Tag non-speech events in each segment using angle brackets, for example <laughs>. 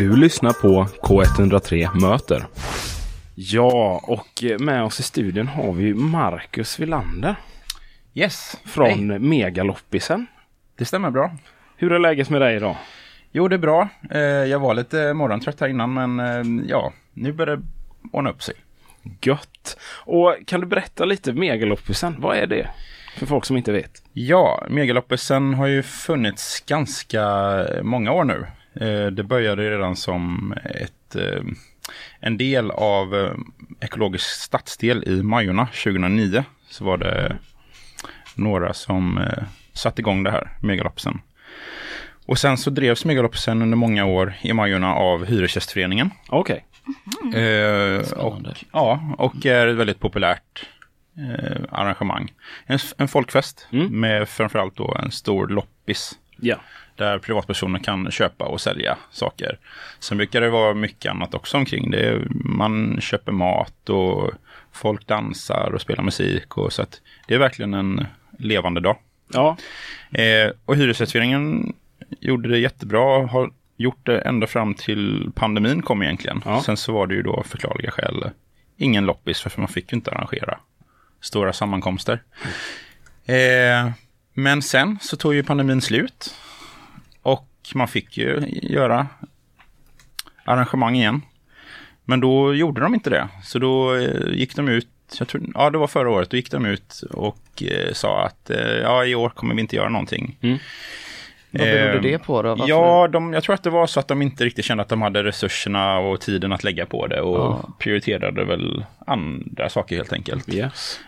Du lyssnar på K103 Möter. Ja, och med oss i studion har vi Marcus Villander Yes, från Hej. Megaloppisen. Det stämmer bra. Hur är läget med dig idag? Jo, det är bra. Eh, Jag var lite morgontrött här innan, men eh, ja, nu börjar det ordna upp sig. Gött! Och kan du berätta lite Megaloppisen? Vad är det? För folk som inte vet. Ja, Megaloppisen har ju funnits ganska många år nu. Eh, Det började redan som ett, eh, en del av eh, ekologisk stadsdel i Majorna 2009. Så var det några som satte igång det här, Megaloppisen. Och sen så drevs Megaloppisen under många år i Majorna av Hyresgästföreningen. Okej. Eh, och, Spännande. ja, och är ett väldigt populärt eh, arrangemang. En, en folkfest Mm. med framförallt då en stor loppis. Ja. Där privatpersoner kan köpa och sälja saker. Sen brukar det vara mycket annat också omkring det. Man köper mat och folk dansar och spelar musik. Och så att det är verkligen en levande dag. Ja. Eh, och Hyresgästföreningen gjorde det jättebra, har gjort det ända fram till pandemin kom egentligen. Ja. Sen så var det ju då förklarliga skäl ingen loppis för man fick ju inte arrangera stora sammankomster. Eh, men sen så tog ju pandemin slut man fick ju göra arrangemang igen. Men då gjorde de inte det. Så då eh, gick de ut, jag tror, ja det var förra året, då gick de ut och eh, sa att eh, ja i år kommer vi inte göra någonting. Vad berodde Eh, det på då? Varför? Ja, de, jag tror att det var så att de inte riktigt kände att de hade resurserna och tiden att lägga på det och Ja. prioriterade väl andra saker helt enkelt. Yes.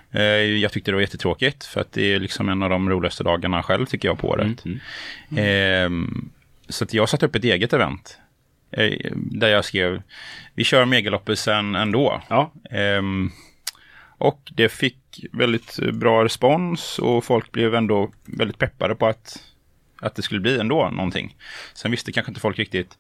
Jag tyckte det var jättetråkigt för att det är liksom en av de roligaste dagarna själv tycker jag på året. Ehm, Så jag satte upp ett eget event. eh, Där jag skrev, vi kör megaloppisen ändå. Ja. Ehm, och det fick väldigt bra respons och folk blev ändå väldigt peppade på att, att det skulle bli ändå någonting. Sen visste kanske inte folk riktigt,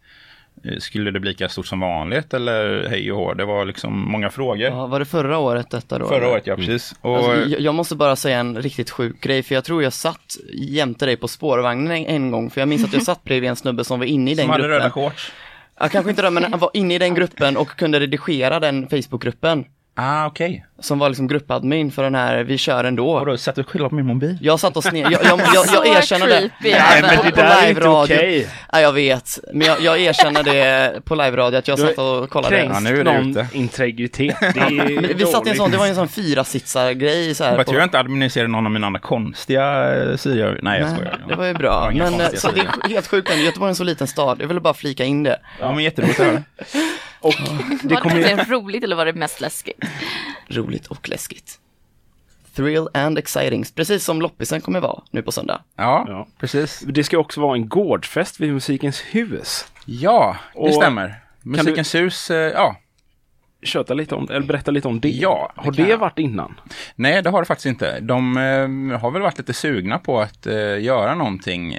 skulle det bli lika stort som vanligt eller hej och hå? Det var liksom många frågor. Ja, var det förra året detta då? Förra eller? året, ja precis. Och, Alltså, jag, jag måste bara säga en riktigt sjuk grej, för jag tror jag satt jämte dig på spårvagnen en, en gång, för jag minns att jag satt <laughs> bredvid en snubbe som var inne i den som hade gruppen. röda shorts. Ja, kanske inte det, men han var inne i den gruppen och kunde redigera den Facebookgruppen. Ah, okej. Som var liksom gruppadmin för den här Vi kör ändå. Och då satt du själv på min mobil? Jag satt och sne... Jag, jag, jag, jag <laughs> erkänner det. Nej, men på- det där är inte live-radio. okej. Ja, jag vet. Men jag, jag erkänner det på live-radio att jag Du satt och kollade. Ja, Kränkt nu är det någon ute. integritet. Det <laughs> är Vi satt i en sån, det var en sån fyra sitsar grej så här. Jag tror jag inte administrerar någon av mina andra konstiga eh, sidor. Nej, jag Nej, skojar. det var ju bra. Men så det är helt sjukt, ändå. Göteborg är en så liten stad. Jag ville bara flika in det. Ja, men jätteroligt att höra. <laughs> Och det Var kommer det ju... verkligen roligt eller var det mest läskigt? Roligt och läskigt. Thrill and exciting, precis som loppisen kommer vara nu på söndag. Ja, Ja. precis. Det ska också vara en gårdsfest vid Musikens hus. Ja, det Och- stämmer. Musikens hus, eh, ja. Köta lite om, eller berätta lite om det. Ja, det Har det jag. varit innan? Nej, det har det faktiskt inte. De eh, har väl varit lite sugna på att eh, göra någonting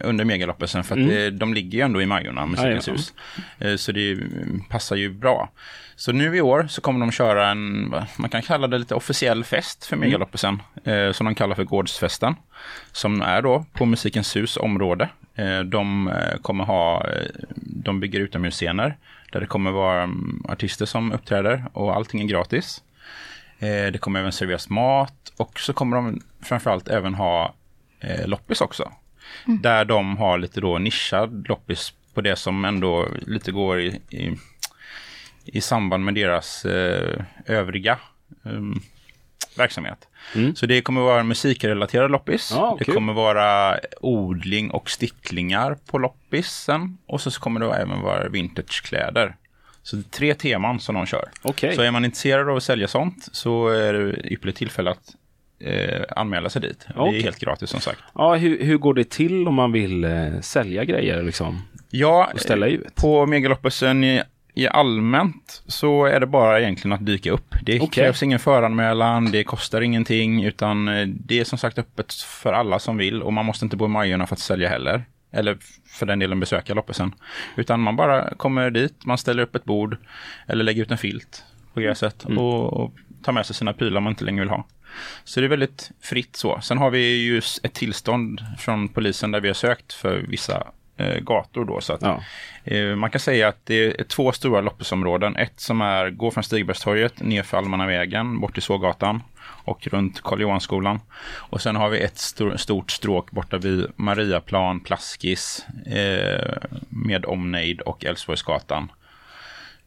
under megaloppisen för att Mm. eh, de ligger ju ändå i Majorna, Musikens hus. Eh, så det mm, passar ju bra. Så nu i år så kommer de köra en, man kan kalla det lite officiell fest för megaloppisen, eh, som de kallar för Gårdsfesten. Som är då på Musikens hus område. De kommer ha, de bygger utomhusscener där det kommer vara mm, artister som uppträder och allting är gratis. Det kommer även serveras mat och så kommer de framförallt även ha loppis också. Där de har lite då nischad loppis på det som ändå lite går i, i, i samband med deras eh, övriga ehm, verksamhet. Mm. Så det kommer vara musikrelaterad loppis. Ja, det kul. kommer vara odling och sticklingar på loppisen. Och så kommer det även vara vintagekläder. Så det är tre teman som de kör. Okej. Så är man intresserad av att sälja sånt så är det ypperligt tillfälle att eh, anmäla sig dit. Det Okej. är helt gratis som sagt. Ja, hur, hur går det till om man vill eh, sälja grejer liksom? Ja, Och ställa ut? på megaloppisen i, i allmänt så är det bara egentligen att dyka upp. Det Okej. krävs ingen föranmälan, det kostar ingenting, utan eh, det är som sagt öppet för alla som vill och man måste inte bo i Majorna för att sälja heller. Eller för den delen besöka loppisen. Utan man bara kommer dit, man ställer upp ett bord eller lägger ut en filt på gräset Mm. och, och tar med sig sina prylar man inte längre vill ha. Så det är väldigt fritt så. Sen har vi ju ett tillstånd från polisen där vi har sökt för vissa eh, gator då. Så att, Ja. eh, man kan säga att det är två stora loppisområden. Ett som är, går från Stigbergstorget ner för Allmänna vägen bort till Sågatan och runt Karl Johanskolan. Och sen har vi ett stor, stort stråk borta vid Mariaplan, Plaskis eh, med omnejd och Älvsborgsgatan.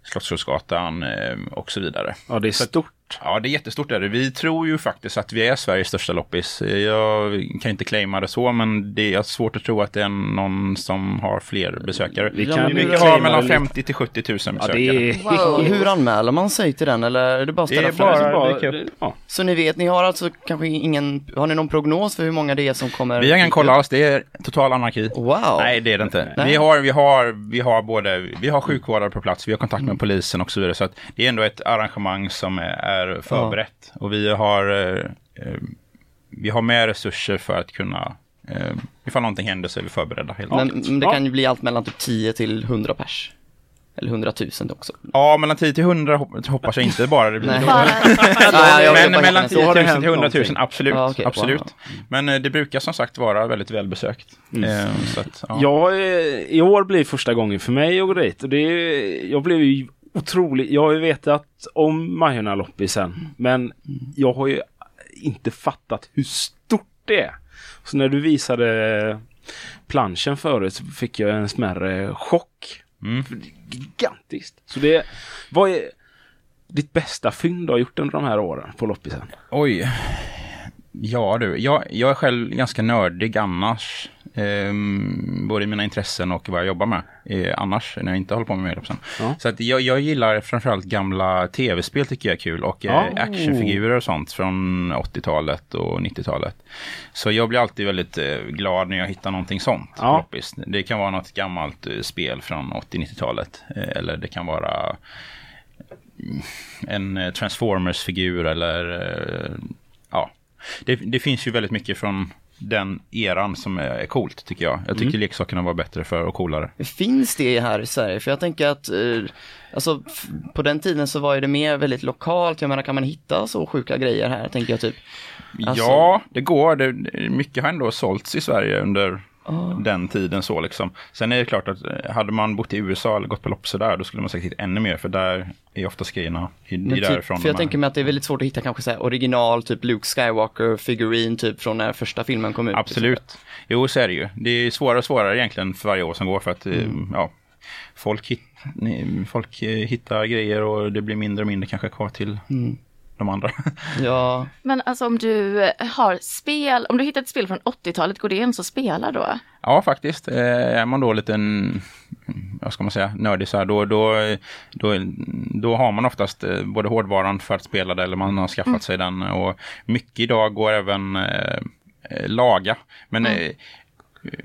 Slottsskogsgatan eh, och så vidare. ja, det är stort. Ja, det är jättestort. Är det. Vi tror ju faktiskt att vi är Sveriges största loppis. Jag kan inte claima det så, men det är svårt att tro att det är någon som har fler besökare. Vi kan Vi har claima mellan lite. 50 till 70 000 besökare. Ja, det är Wow. Hur anmäler man sig till den eller är det bara att Det ställa är frågor? bara- dyka upp. ja. Så ni vet, ni har alltså kanske ingen, har ni någon prognos för hur många det är som kommer? Vi har ingen koll alls, det är total anarki. Wow! Nej, det är det inte. Nej. Vi har, vi har, vi har både, vi har sjukvårdare på plats, vi har kontakt med polisen och så vidare. Så att det är ändå ett arrangemang som är, är förberett. Och vi har, eh, eh, vi har mer resurser för att kunna, eh, ifall någonting händer så är vi förberedda. Helt Men, men det Ja. kan ju bli allt mellan typ 10 till 100 pers. Eller 100 000 också. Ja, mellan 10 till 100 hop- hoppas jag inte bara det blir. Nej. <laughs> då. Ja, Men mellan hitta 10 en- 000 det till hänt 100 000, någonting? absolut. Ja, okej. absolut. Wow. Men eh, det brukar som sagt vara väldigt välbesökt. Eh, så att, ja. Jag, eh, I år blir första gången för mig att gå dit. Och det jag blev ju otroligt... Jag har ju vetat om Majorna-loppisen. Men jag har ju inte fattat hur stort det är. Så när du visade planschen förut så fick jag en smärre chock. Mm. För det är gigantiskt. Så det... Vad är ditt bästa fynd du har gjort under de här åren på loppisen? Oj. Ja du, jag, jag är själv ganska nördig annars. Ehm, både i mina intressen och vad jag jobbar med eh, annars, när jag inte håller på med medlemsen. Ja. Så att jag, jag gillar framförallt gamla tv-spel tycker jag är kul och eh, Ja. actionfigurer och sånt från 80-talet och 90-talet. Så jag blir alltid väldigt eh, glad när jag hittar någonting sånt. Ja. loppis. Det kan vara något gammalt eh, spel från 80-90-talet eh, eller det kan vara mm, en eh, Transformers-figur eller eh, ja. Det, det finns ju väldigt mycket från den eran som är coolt tycker jag. Jag tycker leksakerna var bättre för och coolare. Finns det här i Sverige? För jag tänker att, eh, alltså på den tiden så var ju det mer väldigt lokalt. Jag menar, kan man hitta så sjuka grejer här, tänker jag typ. Alltså- Ja, det går. Det, mycket har ändå sålts i Sverige under Den tiden så liksom. Sen är det klart att eh, hade man bott i USA eller gått på loppis där, då skulle man säkert hitta ännu mer, för där är oftast grejerna i, typ, därifrån. för jag tänker mig att det är väldigt svårt att hitta kanske så original, typ Luke Skywalker figurin typ från när första filmen kom ut. Absolut. Jo, så är det ju. Det är svårare och svårare egentligen för varje år som går för att eh, Mm. ja, folk, hit, folk eh, hittar grejer och det blir mindre och mindre kanske kvar till Mm. De andra. <laughs> Ja, men alltså om du har spel, om du hittar ett spel från 80-talet, går det ens att spela då? Ja, faktiskt. Eh, är man då lite, vad ska man säga, nördig så här, då, då, då, då har man oftast eh, både hårdvaran för att spela det eller man har skaffat sig den. Och mycket idag går även eh, laga. Men eh,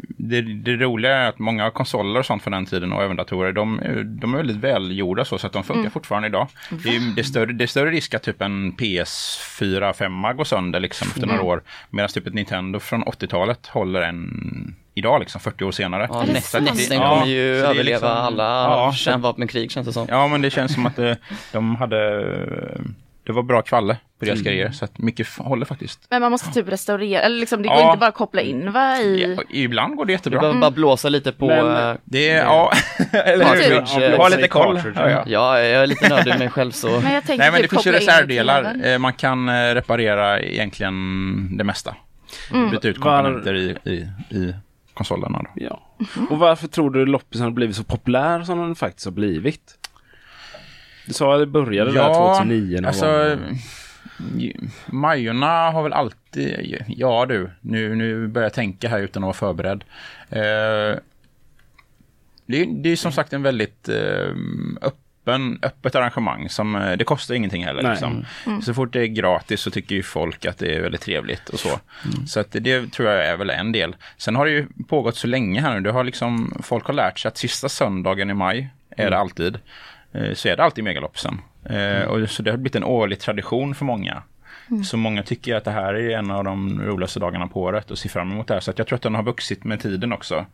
det, det roliga är att många konsoler och sånt från den tiden och även datorer, de, de är väldigt välgjorda så, så att de funkar fortfarande idag. Det är, det, är större, det är större risk att typ en PS4 5 går sönder liksom efter några år. Medan typ ett Nintendo från 80-talet håller en idag liksom 40 år senare. ja nästan, Ja, kommer ju överleva liksom- alla Ja, kärnvapenkrig känns det som. Ja, men det känns som att de hade... Det var bra kvalle på deras grejer, så att mycket håller faktiskt. Men man måste typ restaurera, eller liksom det går Ja. inte bara att koppla in va i... Ja, ibland går det Du jättebra. behöver bara blåsa lite på... Men- eh, Det är, ja, <laughs> eller hur? eh, Ha lite koll. Ja, ja. ja, jag är lite nördig mig själv så. Men jag Nej, men det typ finns ju reservdelar. Eh, Man kan eh, reparera egentligen det mesta. Byta ut Var- komponenter i, i, i konsolerna. Då. Ja. Och varför tror du loppisen har blivit så populär som den faktiskt har blivit? Du sa att det började där 2009 någon alltså, Majorna har väl alltid, ja du, nu, nu börjar jag tänka här utan att vara förberedd. Eh, det, är- det är som sagt en väldigt eh, öppen, öppet arrangemang. Som, eh, det kostar ingenting heller. Nej. Liksom. Så fort det är gratis så tycker ju folk att det är väldigt trevligt och så. Så att det, det tror jag är väl en del. Sen har det ju pågått så länge här nu. Det har liksom, folk har lärt sig att sista söndagen i maj är det alltid. Eh, Så är det alltid megaloppsen. Eh, och så det har blivit en årlig tradition för många. Så många tycker att det här är en av de roligaste dagarna på året och ser fram emot det här. Så att jag tror att den har vuxit med tiden också.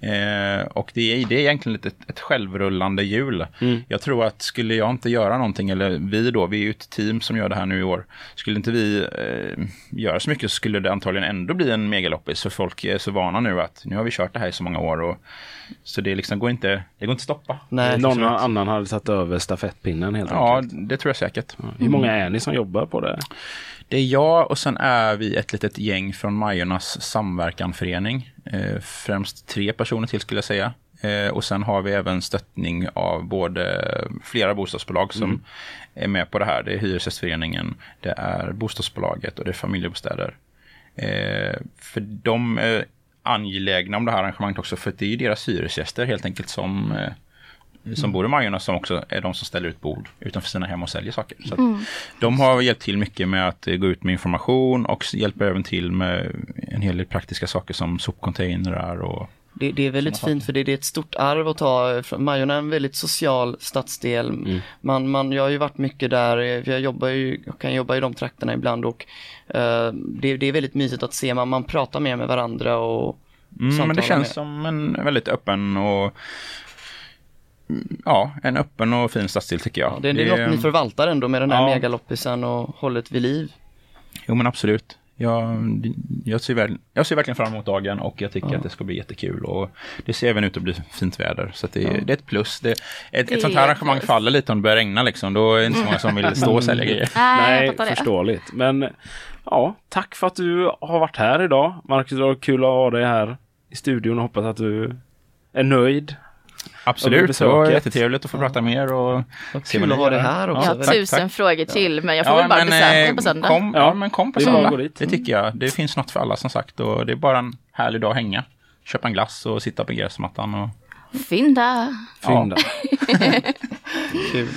Eh, och det är, det är egentligen lite ett, ett självrullande hjul. Jag tror att skulle jag inte göra någonting, eller vi då, vi är ju ett team som gör det här nu i år. Skulle inte vi eh, göra så mycket så skulle det antagligen ändå bli en megaloppis. För folk är så vana nu att nu har vi kört det här i så många år. Och, så det liksom går inte, det går inte att stoppa. Nej, Någon absolut. annan hade tagit över stafettpinnen helt Ja, enkelt. det tror jag säkert. Hur många är ni som jobbar på det? Det är jag och sen är vi ett litet gäng från Majornas samverkanförening. Eh, främst tre personer till skulle jag säga. Eh, och sen har vi även stöttning av både flera bostadsbolag som är med på det här. Det är Hyresgästföreningen, det är bostadsbolaget och det är familjebostäder. Eh, för de är angelägna om det här arrangemanget också för det är ju deras hyresgäster helt enkelt som eh, som bor i Majorna som också är de som ställer ut bord utanför sina hem och säljer saker. Så att De har hjälpt till mycket med att eh, gå ut med information och hjälper även till med en hel del praktiska saker som sopcontainrar och Det, det är väldigt fint för det, det är ett stort arv att ta. från- Majorna är en väldigt social stadsdel. Man, man, jag har ju varit mycket där, eh, jag, jobbar ju, jag kan jobba i de trakterna ibland och eh, det, det är väldigt mysigt att se, man, man pratar mer med varandra och Mm, men det känns med- som en väldigt öppen och mm, ja, en öppen och fin stadsdel tycker jag. Ja, det, det är något ni förvaltar ändå med den här Ja. megaloppisen och hållet vid liv. Jo men absolut. Jag, jag, ser väl, jag ser verkligen fram emot dagen och jag tycker Ja. att det ska bli jättekul. Och det ser även ut att bli fint väder. Så att det, det är ett plus. Det, ett, Det ett sånt är här arrangemang plus. faller lite om det börjar regna liksom. Då är det inte så många som vill stå och sälja grejer. Nej, Nej, förståeligt. Men ja, tack för att du har varit här idag. Marcus, det var kul att ha dig här i studion och hoppas att du är nöjd. Absolut, det var jättetrevligt att få prata mer och Vad se kul att ha det här Jag också. har tack, tusen tack. frågor till men jag får väl bara men, besöka eh, på söndag. Kom, ja. Ja, men kom på söndag. gå dit. Det tycker jag. Det finns något för alla som sagt. Och det är bara en härlig dag att hänga. Köpa en glass och sitta på gräsmattan. Och... Fynda! Fynda. <laughs> Kul.